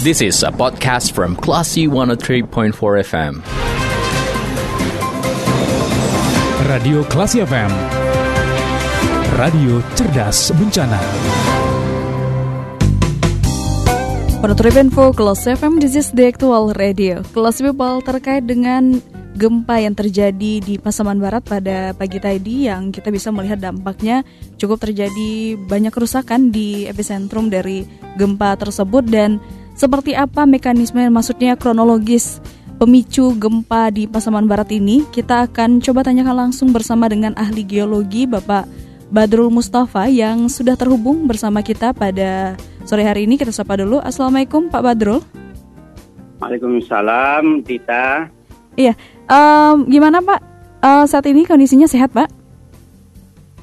This is a podcast from Classy 103.4 FM. Radio Klasi FM. Radio cerdas bencana. Penutup info Kelas FM, this is the actual radio. Kelas People terkait dengan gempa yang terjadi di Pasaman Barat pada pagi tadi yang kita bisa melihat dampaknya cukup terjadi banyak kerusakan di epicentrum dari gempa tersebut dan seperti apa mekanisme maksudnya kronologis pemicu gempa di Pasaman Barat ini kita akan coba tanyakan langsung bersama dengan ahli geologi Bapak Badrul Mustafa yang sudah terhubung bersama kita pada sore hari ini kita sapa dulu Assalamualaikum Pak Badrul Waalaikumsalam Dita Iya Um, gimana Pak? Uh, saat ini kondisinya sehat Pak?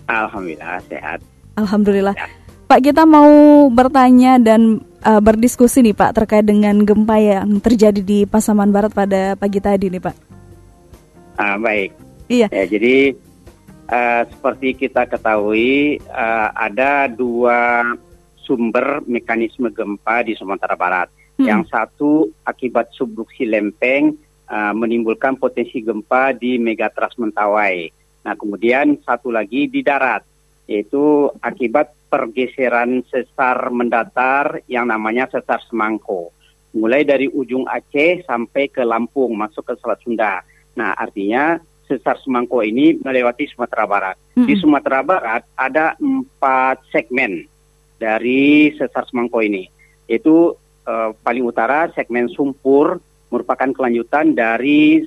Alhamdulillah sehat. Alhamdulillah. Ya. Pak kita mau bertanya dan uh, berdiskusi nih Pak terkait dengan gempa yang terjadi di Pasaman Barat pada pagi tadi nih Pak. Ah, baik. Iya. Ya, jadi uh, seperti kita ketahui uh, ada dua sumber mekanisme gempa di Sumatera Barat. Hmm. Yang satu akibat subduksi lempeng uh, menimbulkan potensi gempa di Megatras Mentawai. Nah, kemudian satu lagi di darat, yaitu akibat pergeseran sesar mendatar yang namanya sesar Semangko. Mulai dari ujung Aceh sampai ke Lampung, masuk ke Selat Sunda. Nah, artinya sesar Semangko ini melewati Sumatera Barat. Mm -hmm. Di Sumatera Barat ada empat segmen dari sesar Semangko ini. Itu uh, paling utara segmen Sumpur, merupakan kelanjutan dari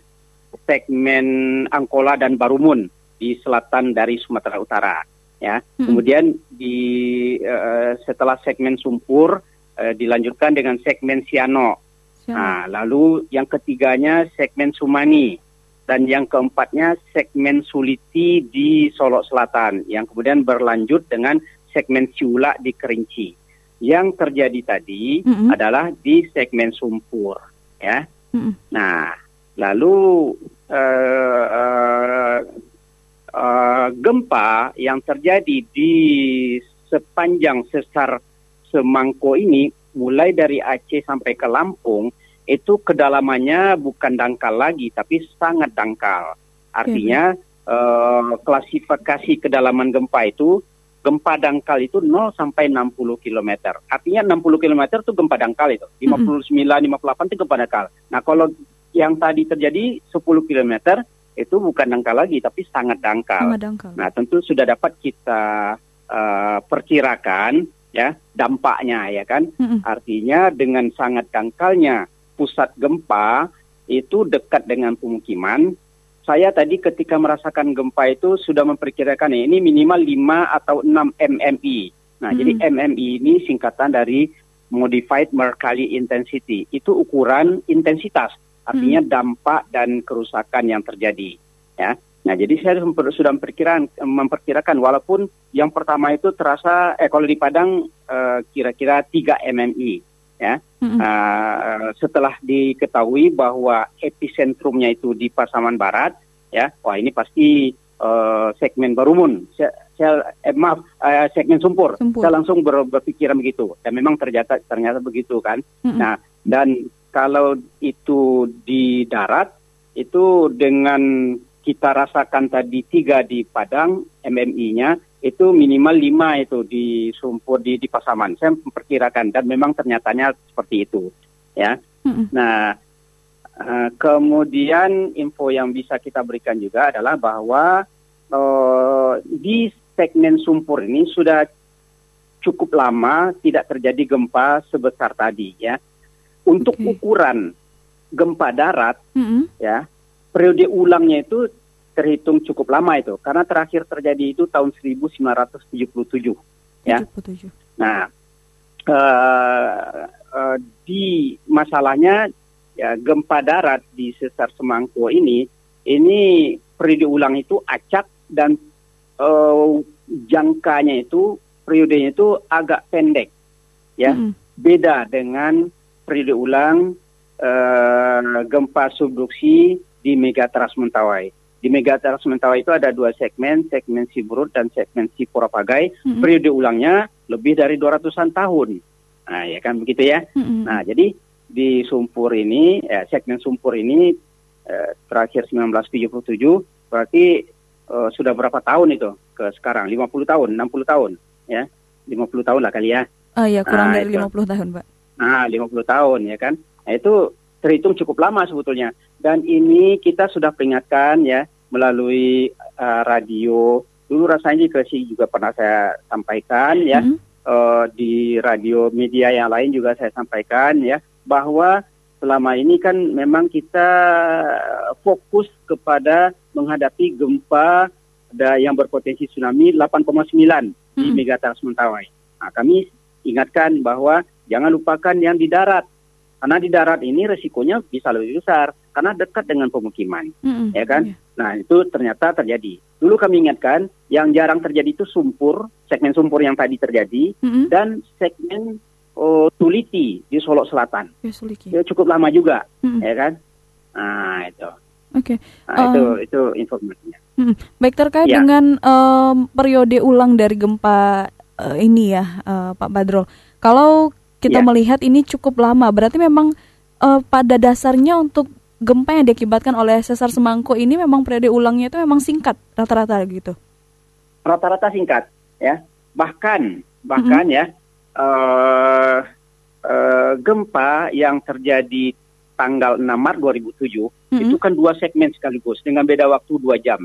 segmen Angkola dan Barumun di selatan dari Sumatera Utara. Ya, hmm. kemudian di uh, setelah segmen Sumpur uh, dilanjutkan dengan segmen Siano. Nah, lalu yang ketiganya segmen Sumani dan yang keempatnya segmen Suliti di Solo Selatan yang kemudian berlanjut dengan segmen Ciula di Kerinci. Yang terjadi tadi -hmm. adalah di segmen Sumpur ya. Mm-hmm. Nah, lalu uh, uh, uh, gempa yang terjadi di sepanjang sesar Semangko ini, mulai dari Aceh sampai ke Lampung, itu kedalamannya bukan dangkal lagi, tapi sangat dangkal. Artinya uh, klasifikasi kedalaman gempa itu gempa dangkal itu 0 sampai 60 km. Artinya 60 km itu gempa dangkal itu. 59, 58 itu gempa dangkal. Nah, kalau yang tadi terjadi 10 km itu bukan dangkal lagi tapi sangat dangkal. Sangat dangkal. Nah, tentu sudah dapat kita uh, perkirakan ya dampaknya ya kan. Mm-hmm. Artinya dengan sangat dangkalnya pusat gempa itu dekat dengan pemukiman saya tadi ketika merasakan gempa itu sudah memperkirakan ini minimal 5 atau 6 MMI. Nah, hmm. jadi MMI ini singkatan dari Modified Mercalli Intensity. Itu ukuran intensitas, artinya hmm. dampak dan kerusakan yang terjadi. Ya. Nah, jadi saya sudah memperkirakan, memperkirakan walaupun yang pertama itu terasa, eh kalau di Padang eh, kira-kira uh, 3 MMI. Ya. Mm-hmm. Uh, setelah diketahui bahwa epicentrumnya itu di Pasaman Barat, ya, wah ini pasti uh, segmen Barumun, saya, eh, maaf, uh, segmen Sumpur. Sumpur. Saya langsung ber, berpikiran begitu, dan memang ternyata ternyata begitu kan. Mm-hmm. Nah, dan kalau itu di darat, itu dengan kita rasakan tadi tiga di Padang, MMI-nya, itu minimal lima itu di Sumpur di, di Pasaman. Saya memperkirakan dan memang ternyatanya seperti itu, ya. Mm-hmm. Nah, uh, kemudian info yang bisa kita berikan juga adalah bahwa uh, di segmen Sumpur ini sudah cukup lama tidak terjadi gempa sebesar tadi, ya. Untuk okay. ukuran gempa darat, mm-hmm. ya, periode ulangnya itu terhitung cukup lama itu karena terakhir terjadi itu tahun 1977 ya. 77. Nah, uh, uh, di masalahnya ya gempa darat di sesar Semangko ini ini periode ulang itu acak dan uh, jangkanya itu periodenya itu agak pendek ya. Mm. Beda dengan periode ulang uh, gempa subduksi di Megatras Mentawai di Megatras Mentawa itu ada dua segmen, segmen Siburut dan segmen Sipurapagai. Mm-hmm. Periode ulangnya lebih dari 200-an tahun. Nah, ya kan begitu ya. Mm-mm. Nah, jadi di Sumpur ini, eh, segmen Sumpur ini eh, terakhir 1977, berarti eh, sudah berapa tahun itu ke sekarang? 50 tahun, 60 tahun, ya. 50 tahun lah kali ya. Oh iya, kurang Nah, dari itu. 50 tahun, Pak. Nah, 50 tahun ya kan. Nah, itu terhitung cukup lama sebetulnya. Dan ini kita sudah peringatkan ya melalui eh, radio. Dulu rasanya di Gresik juga pernah saya sampaikan ya. Mm-mm. eh, di radio media yang lain juga saya sampaikan ya bahwa selama ini kan memang kita fokus kepada menghadapi gempa ada yang berpotensi tsunami 8,9 di Mm-mm. Megatrans Mentawai. Nah, kami ingatkan bahwa jangan lupakan yang di darat. Karena di darat ini resikonya bisa lebih besar karena dekat dengan pemukiman, Mm-mm. ya kan? Iya. Nah, itu ternyata terjadi. Dulu kami ingatkan yang jarang terjadi itu sumpur, segmen sumpur yang tadi terjadi Mm-mm. dan segmen oh, Tuliti di Solo Selatan. Ya, Ya cukup lama juga, Mm-mm. ya kan? Nah, itu. Oke. Nah, Um, itu itu informasinya. Mm-mm. Baik terkait Ya. dengan em, periode ulang dari gempa eh, ini ya, eh, Pak Badrol. Kalau kita Ya. melihat ini cukup lama, berarti memang eh, pada dasarnya untuk gempa yang diakibatkan oleh sesar semangko ini memang periode ulangnya itu memang singkat rata-rata gitu. Rata-rata singkat, ya. Bahkan bahkan ya eh eh, gempa yang terjadi tanggal 6 Maret 2007 Mm-mm. itu kan dua segmen sekaligus dengan beda waktu dua jam.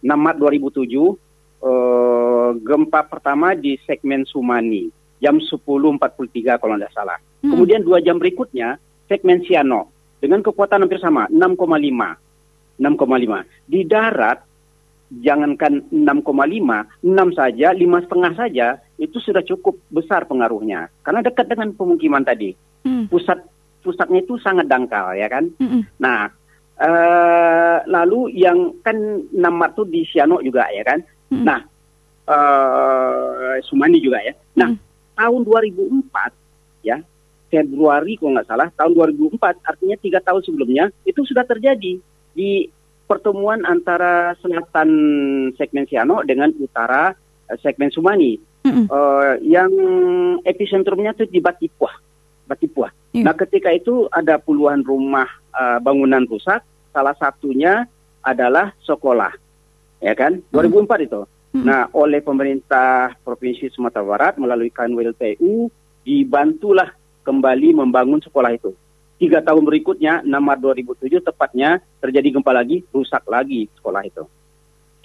6 Maret 2007 eh, gempa pertama di segmen Sumani jam 10.43 kalau tidak salah. Mm-mm. Kemudian dua jam berikutnya segmen Siano dengan kekuatan hampir sama 6,5. 6,5. Di darat jangankan 6,5, 6 saja, lima setengah saja itu sudah cukup besar pengaruhnya karena dekat dengan pemukiman tadi. Mm. Pusat pusatnya itu sangat dangkal ya kan. Mm-mm. Nah, eh, lalu yang kan 6 Maret itu di Siano juga ya kan. Mm-mm. Nah, eh Sumani juga ya. Nah, Mm. Tahun 2004 ya, Februari kalau nggak salah, tahun 2004 artinya tiga tahun sebelumnya itu sudah terjadi di pertemuan antara selatan segmen Siano dengan utara eh, segmen Sumani. Mm-mm. Eh, yang epicentrumnya itu di Batipuah. Batipuah. Iya. Nah, ketika itu ada puluhan rumah eh, bangunan rusak, salah satunya adalah sekolah. Ya kan? 2004 itu. Nah, oleh pemerintah Provinsi Sumatera Barat melalui Kanwil PU dibantulah kembali membangun sekolah itu. Tiga tahun berikutnya, 6 Maret 2007 tepatnya terjadi gempa lagi, rusak lagi sekolah itu.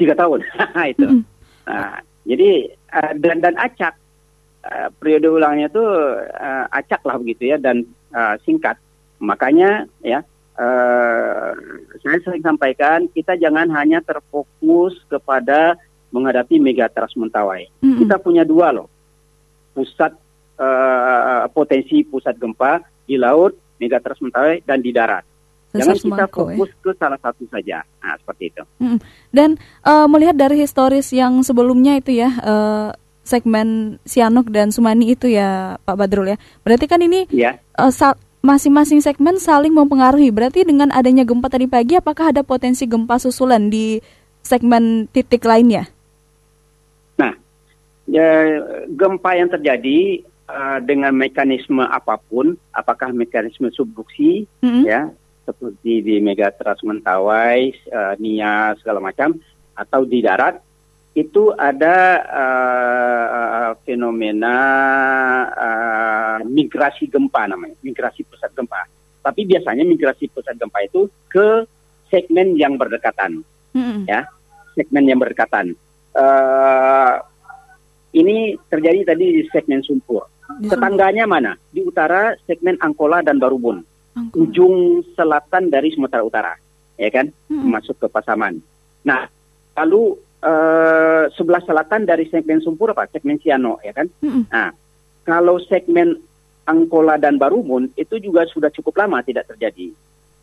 Tiga tahun, itu. Mm-mm. Nah, jadi eh, dan dan acak eh, periode ulangnya itu eh, acak lah begitu ya dan singkat. Makanya ya saya sering sampaikan kita jangan hanya terfokus kepada menghadapi megatrust Mentawai. Mm-mm. Kita punya dua loh pusat eh, potensi pusat gempa di laut megatrust Mentawai dan di darat. Jangan kita ya. fokus ke salah satu saja. Nah seperti itu. Dan eh, melihat dari historis yang sebelumnya itu ya eh, segmen Sianuk dan Sumani itu ya Pak Badrul ya. Berarti kan ini Ya. sa- masing-masing segmen saling mempengaruhi. Berarti dengan adanya gempa tadi pagi apakah ada potensi gempa susulan di segmen titik lainnya? Ya, gempa yang terjadi eh, dengan mekanisme apa pun, apakah mekanisme subduksi, Mm-mm. ya, seperti di Megatrust Mentawai, eh, Nia segala macam, atau di darat, itu ada eh, fenomena eh, migrasi gempa namanya, migrasi pusat gempa. Tapi biasanya migrasi pusat gempa itu ke segmen yang berdekatan Mm-mm. segmen yang berdekatan. Eh, ini terjadi tadi di segmen Sumpur. Di Tetangganya mana? Di utara segmen Angkola dan Barubun, Sumangko. ujung selatan dari Sumatera Utara, ya kan? Mm-mm. Masuk ke Pasaman. Nah, lalu eh, sebelah selatan dari segmen Sumpur apa? Segmen Siano, ya kan? Mm-mm. Nah, kalau segmen Angkola dan Barubun itu juga sudah cukup lama tidak terjadi.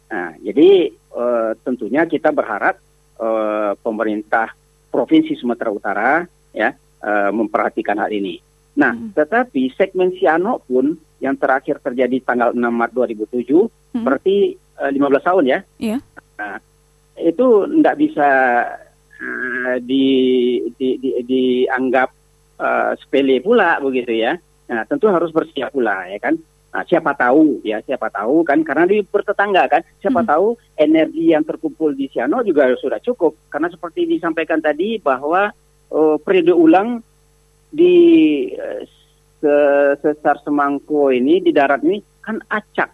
Nah, jadi eh, tentunya kita berharap eh, pemerintah Provinsi Sumatera Utara ya eh, memperhatikan hal ini. Nah, Mm. tetapi segmen Siano pun yang terakhir terjadi tanggal 6 Maret 2007 Mm. berarti eh, 15 tahun ya. Iya. Nah, itu tidak bisa eh, di, di, di, dianggap eh, sepele pula begitu ya. Nah, tentu harus bersiap pula ya kan. Nah, siapa tahu ya, siapa tahu kan karena di bertetangga kan, siapa Mhm. tahu energi yang terkumpul di Siano juga sudah cukup karena seperti disampaikan tadi bahwa eh, periode ulang di eh, se- sesar semangko ini di darat ini kan acak,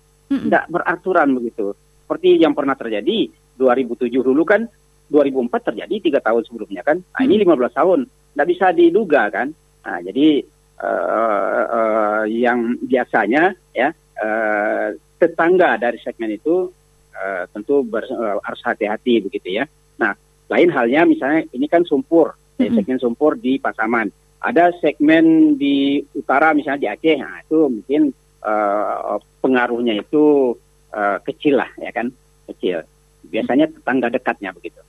tidak beraturan begitu. Seperti yang pernah terjadi 2007 dulu kan, 2004 terjadi tiga tahun sebelumnya kan. Nah, ini 15 tahun, tidak bisa diduga kan. Nah, jadi eh, eh, yang biasanya ya eh, tetangga dari segmen itu eh, tentu ber- eh, harus hati-hati begitu ya. Nah, lain halnya misalnya ini kan sumpur, ya, segmen sumpur di Pasaman. Ada segmen di utara misalnya di Aceh, nah itu mungkin eh, pengaruhnya itu eh, kecil lah ya kan, kecil. Biasanya tetangga dekatnya begitu.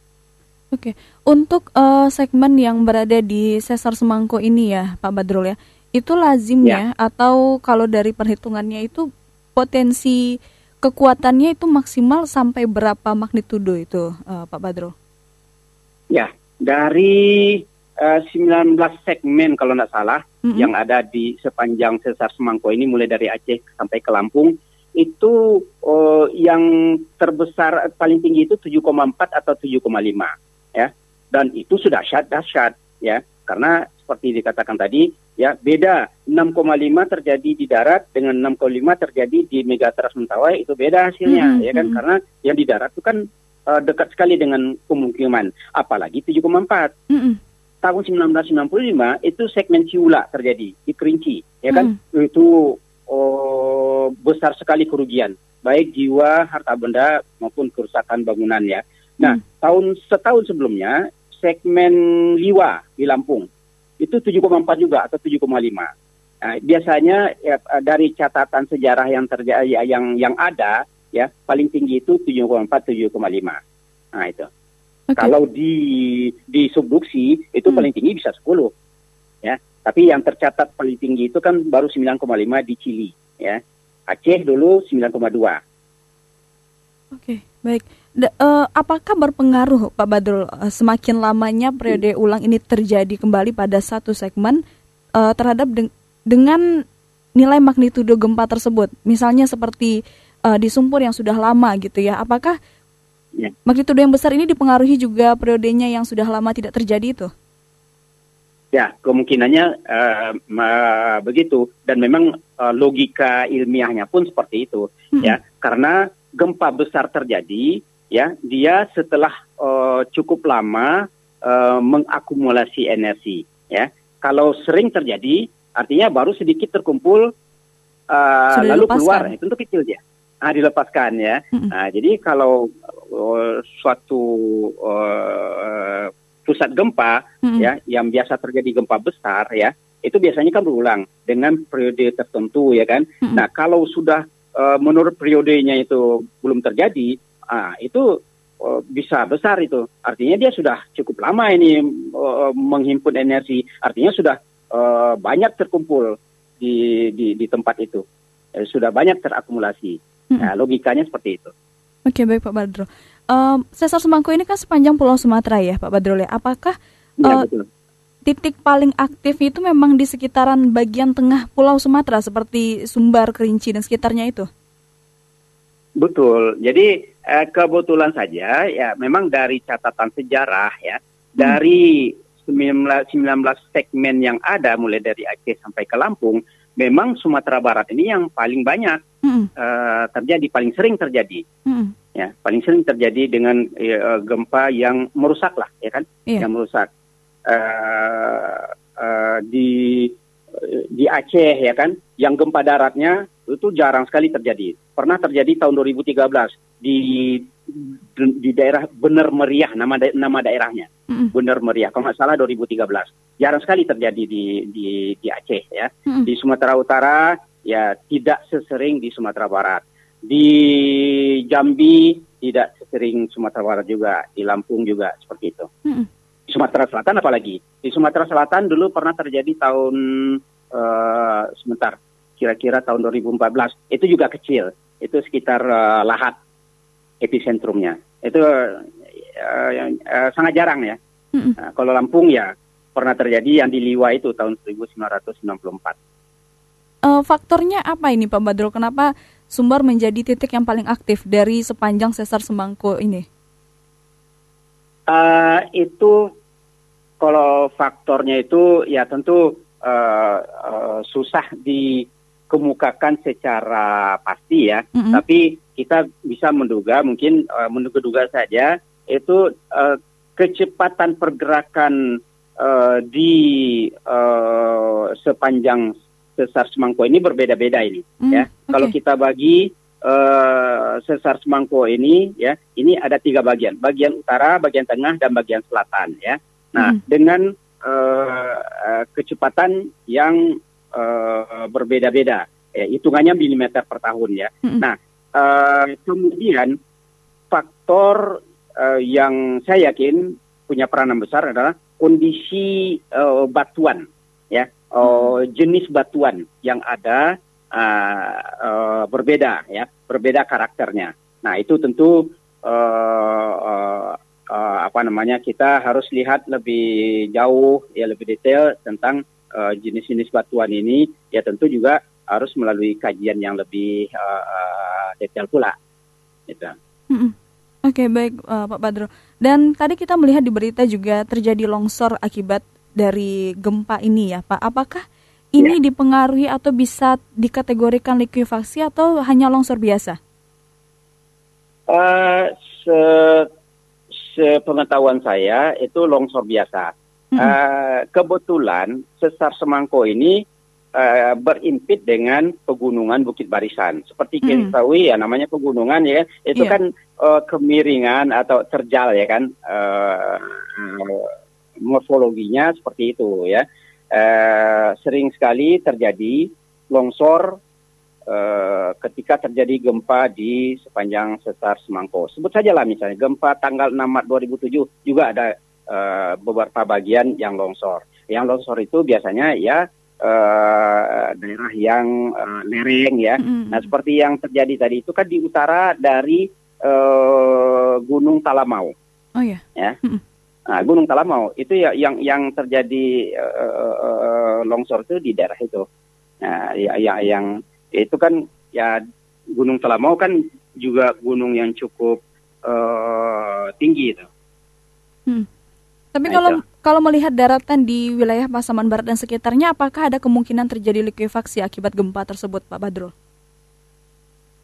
Oke, untuk eh, segmen yang berada di Sesar Semangko ini ya, Pak Badrul ya, itu lazimnya atau kalau dari perhitungannya itu potensi kekuatannya itu maksimal sampai berapa magnitudo itu, eh, Pak Badrul? Ya, dari eh, 19 segmen kalau tidak salah Mm-mm. yang ada di sepanjang sesar Semangko ini mulai dari Aceh sampai ke Lampung itu eh, yang terbesar paling tinggi itu 7,4 atau 7,5 ya. Dan itu sudah dahsyat dahsyat ya karena seperti dikatakan tadi ya beda 6,5 terjadi di darat dengan 6,5 terjadi di Megatrust Mentawai itu beda hasilnya Mhm, ya kan karena yang di darat itu kan eh, dekat sekali dengan pemukiman apalagi 7,4 Mm-mm. tahun 1995 itu segmen Ciula terjadi di Kerinci ya kan Hmm. itu oh, besar sekali kerugian baik jiwa harta benda maupun kerusakan bangunan ya nah Hmm. tahun setahun sebelumnya segmen Liwa di Lampung itu 7,4 juga atau 7,5 Nah, biasanya ya, dari catatan sejarah yang terjadi yang yang ada ya paling tinggi itu 7,4 7,5 nah itu Oke. kalau di di subduksi itu Hmm. paling tinggi bisa 10 ya. Tapi yang tercatat paling tinggi itu kan baru 9,5 di Chili ya. Aceh dulu 9,2. Oke, baik. Da- eh, apakah berpengaruh Pak Badrul eh, semakin lamanya periode ulang ini terjadi kembali pada satu segmen eh, terhadap deng- dengan nilai magnitudo gempa tersebut? Misalnya seperti eh, di Sumpur yang sudah lama gitu ya. Apakah Ya. magnitudo yang besar ini dipengaruhi juga periodenya yang sudah lama tidak terjadi itu? Ya, kemungkinannya eh, ma- begitu dan memang eh, logika ilmiahnya pun seperti itu Hmm. ya. Karena gempa besar terjadi ya, dia setelah eh, cukup lama eh, mengakumulasi energi ya. Kalau sering terjadi artinya baru sedikit terkumpul eh, Sudah lalu dilepaskan. keluar itu untuk kecil ya. Ah, dilepaskan ya. Mm-mm. Nah, jadi kalau eh, suatu eh, pusat gempa Mm-mm. ya yang biasa terjadi gempa besar ya itu biasanya kan berulang dengan periode tertentu ya kan. Mm-mm. Nah kalau sudah eh, menurut periodenya itu belum terjadi, ah itu eh, bisa besar itu. Artinya dia sudah cukup lama ini eh, menghimpun energi. Artinya sudah eh, banyak terkumpul di di, di tempat itu. Eh, sudah banyak terakumulasi. Nah, logikanya seperti itu. Oke, baik Pak Badrul. Em, Sesar Semangko ini kan sepanjang Pulau Sumatera ya, Pak Badrul ya. Apakah Ya, betul. titik paling aktif itu memang di sekitaran bagian tengah Pulau Sumatera seperti Sumbar, Kerinci dan sekitarnya itu. Betul. Jadi eh, kebetulan saja ya memang dari catatan sejarah ya dari 19, 19 segmen yang ada mulai dari Aceh sampai ke Lampung memang Sumatera Barat ini yang paling banyak Mm-mm, eh, terjadi paling sering terjadi. Mm-mm, ya paling sering terjadi dengan eh, gempa yang merusak lah ya kan? Iya. yang merusak. Eh, eh, di di Aceh ya kan? Yang gempa daratnya itu jarang sekali terjadi. Pernah terjadi tahun 2013 di di daerah Bener Meriah nama da- nama daerahnya. Mm-mm, Bener Meriah kalau nggak salah 2013 jarang sekali terjadi di di di Aceh ya mm-mm. di Sumatera Utara ya tidak sesering di Sumatera Barat. Di Jambi tidak sesering Sumatera Barat juga, di Lampung juga seperti itu. Di Sumatera Selatan apalagi? Di Sumatera Selatan dulu pernah terjadi tahun eh, sebentar, kira-kira tahun 2014. Itu juga kecil, itu sekitar eh, Lahat epicentrumnya. Itu yang, eh, sangat jarang ya. Mm-mm. Nah, kalau Lampung ya pernah terjadi yang di Liwa itu tahun 1994. uh, faktornya apa ini Pak Badrul? Kenapa Sumbar menjadi titik yang paling aktif dari sepanjang sesar Semangko ini? Uh, itu kalau faktornya itu ya tentu uh, uh, susah dikemukakan secara pasti ya, mm -hmm. tapi kita bisa menduga mungkin uh, menduga-duga saja itu uh, kecepatan pergerakan uh, di uh, sepanjang sesar semangko ini berbeda-beda ini mm, ya. Okay. Kalau kita bagi uh, sesar semangko ini ya, ini ada tiga bagian, bagian utara, bagian tengah dan bagian selatan ya. Nah, mm. dengan uh, uh, kecepatan yang uh, berbeda-beda, ya, hitungannya milimeter per tahun ya. Mm. Nah, uh, kemudian faktor uh, yang saya yakin punya peranan besar adalah kondisi uh, batuan ya uh, jenis batuan yang ada uh, uh, berbeda ya, berbeda karakternya. Nah itu tentu uh, uh, uh, apa namanya kita harus lihat lebih jauh ya lebih detail tentang jenis-jenis uh, batuan ini. Ya tentu juga harus melalui kajian yang lebih uh, detail pula. Gitu. Oke okay, baik uh, Pak Badro. Dan tadi kita melihat di berita juga terjadi longsor akibat dari gempa ini ya Pak. Apakah ini ya. dipengaruhi atau bisa dikategorikan likuifaksi atau hanya longsor biasa? Uh, se sepengetahuan saya itu longsor biasa. -hmm. uh, kebetulan sesar Semangko ini uh, berimpit dengan pegunungan Bukit Barisan. Seperti mm. kita tahu ya namanya pegunungan ya, itu yeah. kan uh, kemiringan atau terjal ya kan. Uh, morfologinya seperti itu ya. Eh, sering sekali terjadi longsor eh, ketika terjadi gempa di sepanjang sesar Semangko. Sebut saja lah misalnya gempa tanggal 6 Maret 2007 juga ada eh, beberapa bagian yang longsor. Yang longsor itu biasanya ya uh, daerah yang uh, lereng ya. Mm. Nah seperti yang terjadi tadi itu kan di utara dari uh, Gunung Talamau. Oh iya. Ya. Mm. Nah, Gunung Talamau itu ya yang yang terjadi uh, uh, longsor itu di daerah itu. Nah, ya, ya yang itu kan ya Gunung Talamau kan juga gunung yang cukup uh, tinggi itu. Hmm. Tapi nah, kalau itu. Kalau melihat daratan di wilayah Pasaman Barat dan sekitarnya, apakah ada kemungkinan terjadi likuifaksi akibat gempa tersebut, Pak Badrul?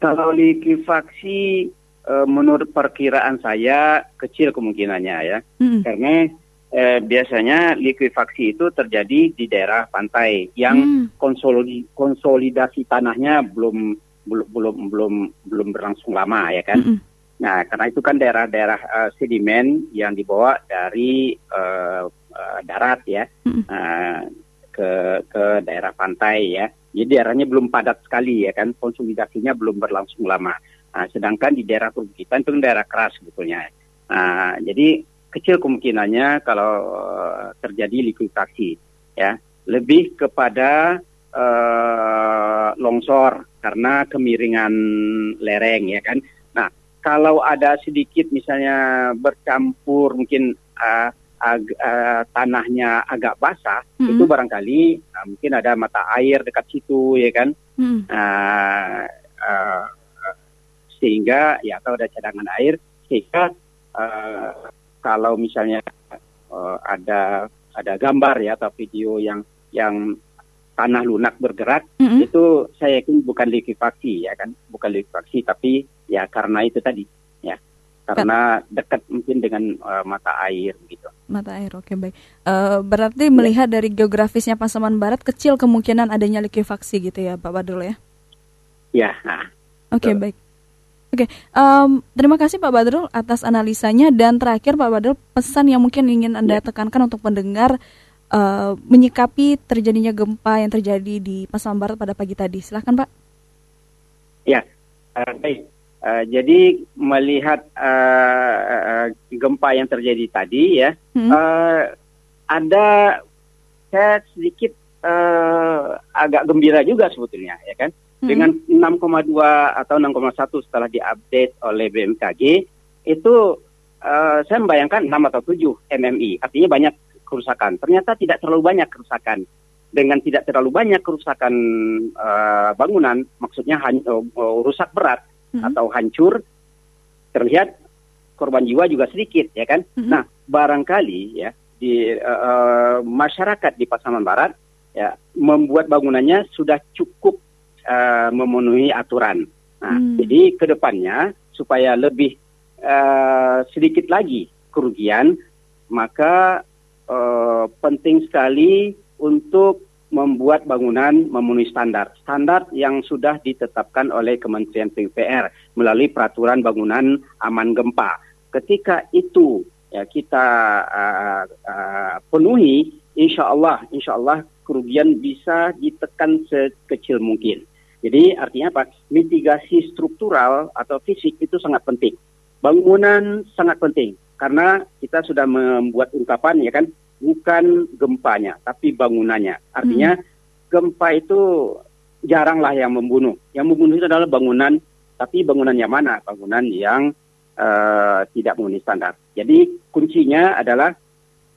Kalau likuifaksi uh, menurut perkiraan saya kecil kemungkinannya ya, hmm. karena uh, biasanya likuifaksi itu terjadi di daerah pantai yang hmm. konsolidasi, konsolidasi tanahnya belum belum belum belum belum berlangsung lama ya kan. Hmm. Nah, karena itu kan daerah-daerah uh, sedimen yang dibawa dari uh, uh, darat ya hmm. uh, ke ke daerah pantai ya. Jadi daerahnya belum padat sekali ya kan, konsolidasinya belum berlangsung lama. Nah, sedangkan di daerah perbukitan itu daerah keras sebetulnya. Nah, jadi kecil kemungkinannya kalau uh, terjadi likuifaksi, ya lebih kepada uh, longsor karena kemiringan lereng ya kan. Kalau ada sedikit misalnya bercampur mungkin uh, ag, uh, tanahnya agak basah, -hmm. itu barangkali uh, mungkin ada mata air dekat situ ya kan. Mm. Uh, uh, sehingga ya kalau ada cadangan air sehingga uh, kalau misalnya uh, ada ada gambar ya atau video yang yang tanah lunak bergerak mm-hmm. itu saya yakin bukan likuifaksi ya kan? Bukan likuifaksi tapi ya karena itu tadi ya. Karena dekat mungkin dengan uh, mata air gitu. Mata air oke okay, baik. Uh, berarti ya. melihat dari geografisnya Pasaman Barat kecil kemungkinan adanya likuifaksi gitu ya Pak Badrul ya? Ya nah, oke okay, baik. Oke, okay, um, terima kasih Pak Badrul atas analisanya. Dan terakhir Pak Badrul pesan yang mungkin ingin anda ya. tekankan untuk pendengar uh, menyikapi terjadinya gempa yang terjadi di Pasaman Barat pada pagi tadi. Silahkan Pak. Ya, uh, baik. Uh, jadi melihat uh, uh, gempa yang terjadi tadi ya, hmm. uh, ada saya sedikit uh, agak gembira juga sebetulnya ya kan hmm. dengan 6,2 atau 6,1 setelah diupdate oleh BMKG itu uh, saya membayangkan 6 atau 7 MMI artinya banyak kerusakan ternyata tidak terlalu banyak kerusakan dengan tidak terlalu banyak kerusakan uh, bangunan, maksudnya uh, rusak berat Mhm. atau hancur, terlihat korban jiwa juga sedikit, ya kan? Mhm. Nah, barangkali ya di uh, uh, masyarakat di Pasaman Barat ya membuat bangunannya sudah cukup uh, memenuhi aturan. Nah, Hmm. jadi ke depannya supaya lebih uh, sedikit lagi kerugian, maka uh, penting sekali untuk membuat bangunan memenuhi standar. Standar yang sudah ditetapkan oleh Kementerian PUPR melalui peraturan bangunan aman gempa. Ketika itu ya kita uh, uh, penuhi, insya Allah, insya Allah kerugian bisa ditekan sekecil mungkin. Jadi artinya apa? Mitigasi struktural atau fisik itu sangat penting. Bangunan sangat penting karena kita sudah membuat ungkapan ya kan bukan gempanya tapi bangunannya. Artinya gempa itu jaranglah yang membunuh. Yang membunuh itu adalah bangunan tapi bangunan yang mana? Bangunan yang eh, tidak memenuhi standar. Jadi kuncinya adalah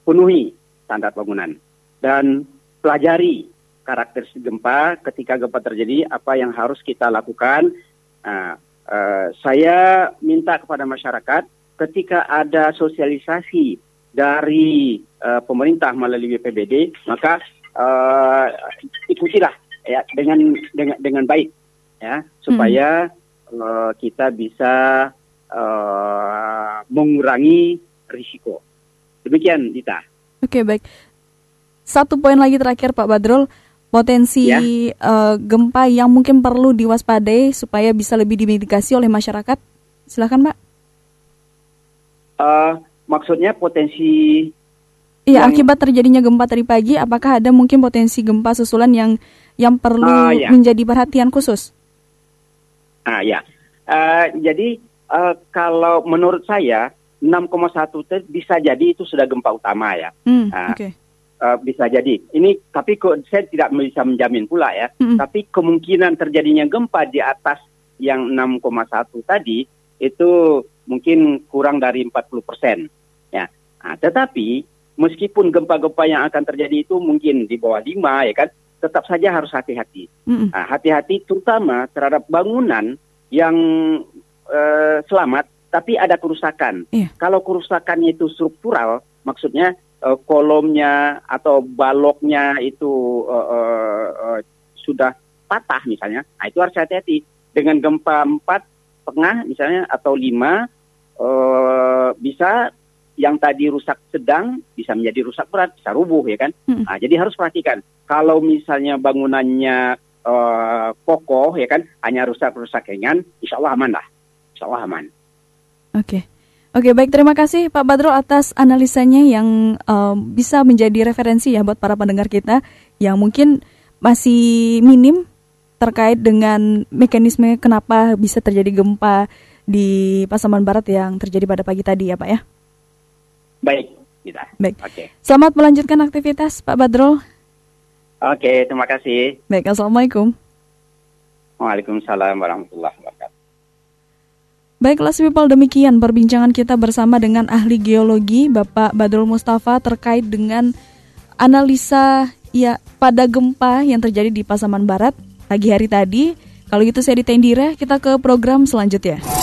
penuhi standar bangunan dan pelajari karakteristik gempa ketika gempa terjadi apa yang harus kita lakukan. Nah, eh, saya minta kepada masyarakat ketika ada sosialisasi dari eh, pemerintah melalui BPBD maka eh, ikutilah ya dengan dengan dengan baik ya supaya eh, kita bisa eh, mengurangi risiko. Demikian Dita. Oke baik. Satu poin lagi terakhir Pak Badrul, potensi Ya. eh, gempa yang mungkin perlu diwaspadai supaya bisa lebih dimitigasi oleh masyarakat. Silakan Pak. Eh, maksudnya potensi Iya, Yang- akibat terjadinya gempa tadi pagi, apakah ada mungkin potensi gempa susulan yang yang perlu Ah, ya. menjadi perhatian khusus? Ah ya. Eh, jadi eh, kalau menurut saya 6,1 itu bisa jadi itu sudah gempa utama ya. Hmm, Ah. Oke. Eh, bisa jadi. Ini tapi kok saya tidak bisa menjamin pula ya. Mm-mm. Tapi kemungkinan terjadinya gempa di atas yang 6,1 tadi itu mungkin kurang dari 40 persen. Ya. Nah, tetapi meskipun gempa-gempa yang akan terjadi itu mungkin di bawah 5 ya kan, tetap saja harus hati-hati. Mm-mm. Nah, hati-hati terutama terhadap bangunan yang eh, selamat tapi ada kerusakan. Iya. Kalau kerusakannya itu struktural, maksudnya eh, kolomnya atau baloknya itu eh, eh, eh, sudah patah misalnya, nah itu harus hati-hati. Dengan gempa 4 tengah misalnya atau 5 eh, bisa yang tadi rusak sedang bisa menjadi rusak berat, bisa rubuh ya kan. Mm. Nah, jadi harus perhatikan kalau misalnya bangunannya eh, kokoh ya kan, hanya rusak-rusak ringan, insya Allah aman lah, insya Allah aman. Oke. Oke, baik terima kasih Pak Badrul atas analisanya yang eh, bisa menjadi referensi ya buat para pendengar kita yang mungkin masih minim terkait dengan mekanisme kenapa bisa terjadi gempa di Pasaman Barat yang terjadi pada pagi tadi ya Pak ya. Baik, kita. Baik. Oke, Selamat melanjutkan aktivitas Pak Badrul. oke, terima kasih. Baik, Assalamualaikum. Waalaikumsalam warahmatullahi wabarakatuh. Baiklah people demikian perbincangan kita bersama dengan ahli geologi Bapak Badrul Mustafa terkait dengan analisa ya pada gempa yang terjadi di Pasaman Barat pagi hari tadi. Kalau gitu saya Ditendira, kita ke program selanjutnya.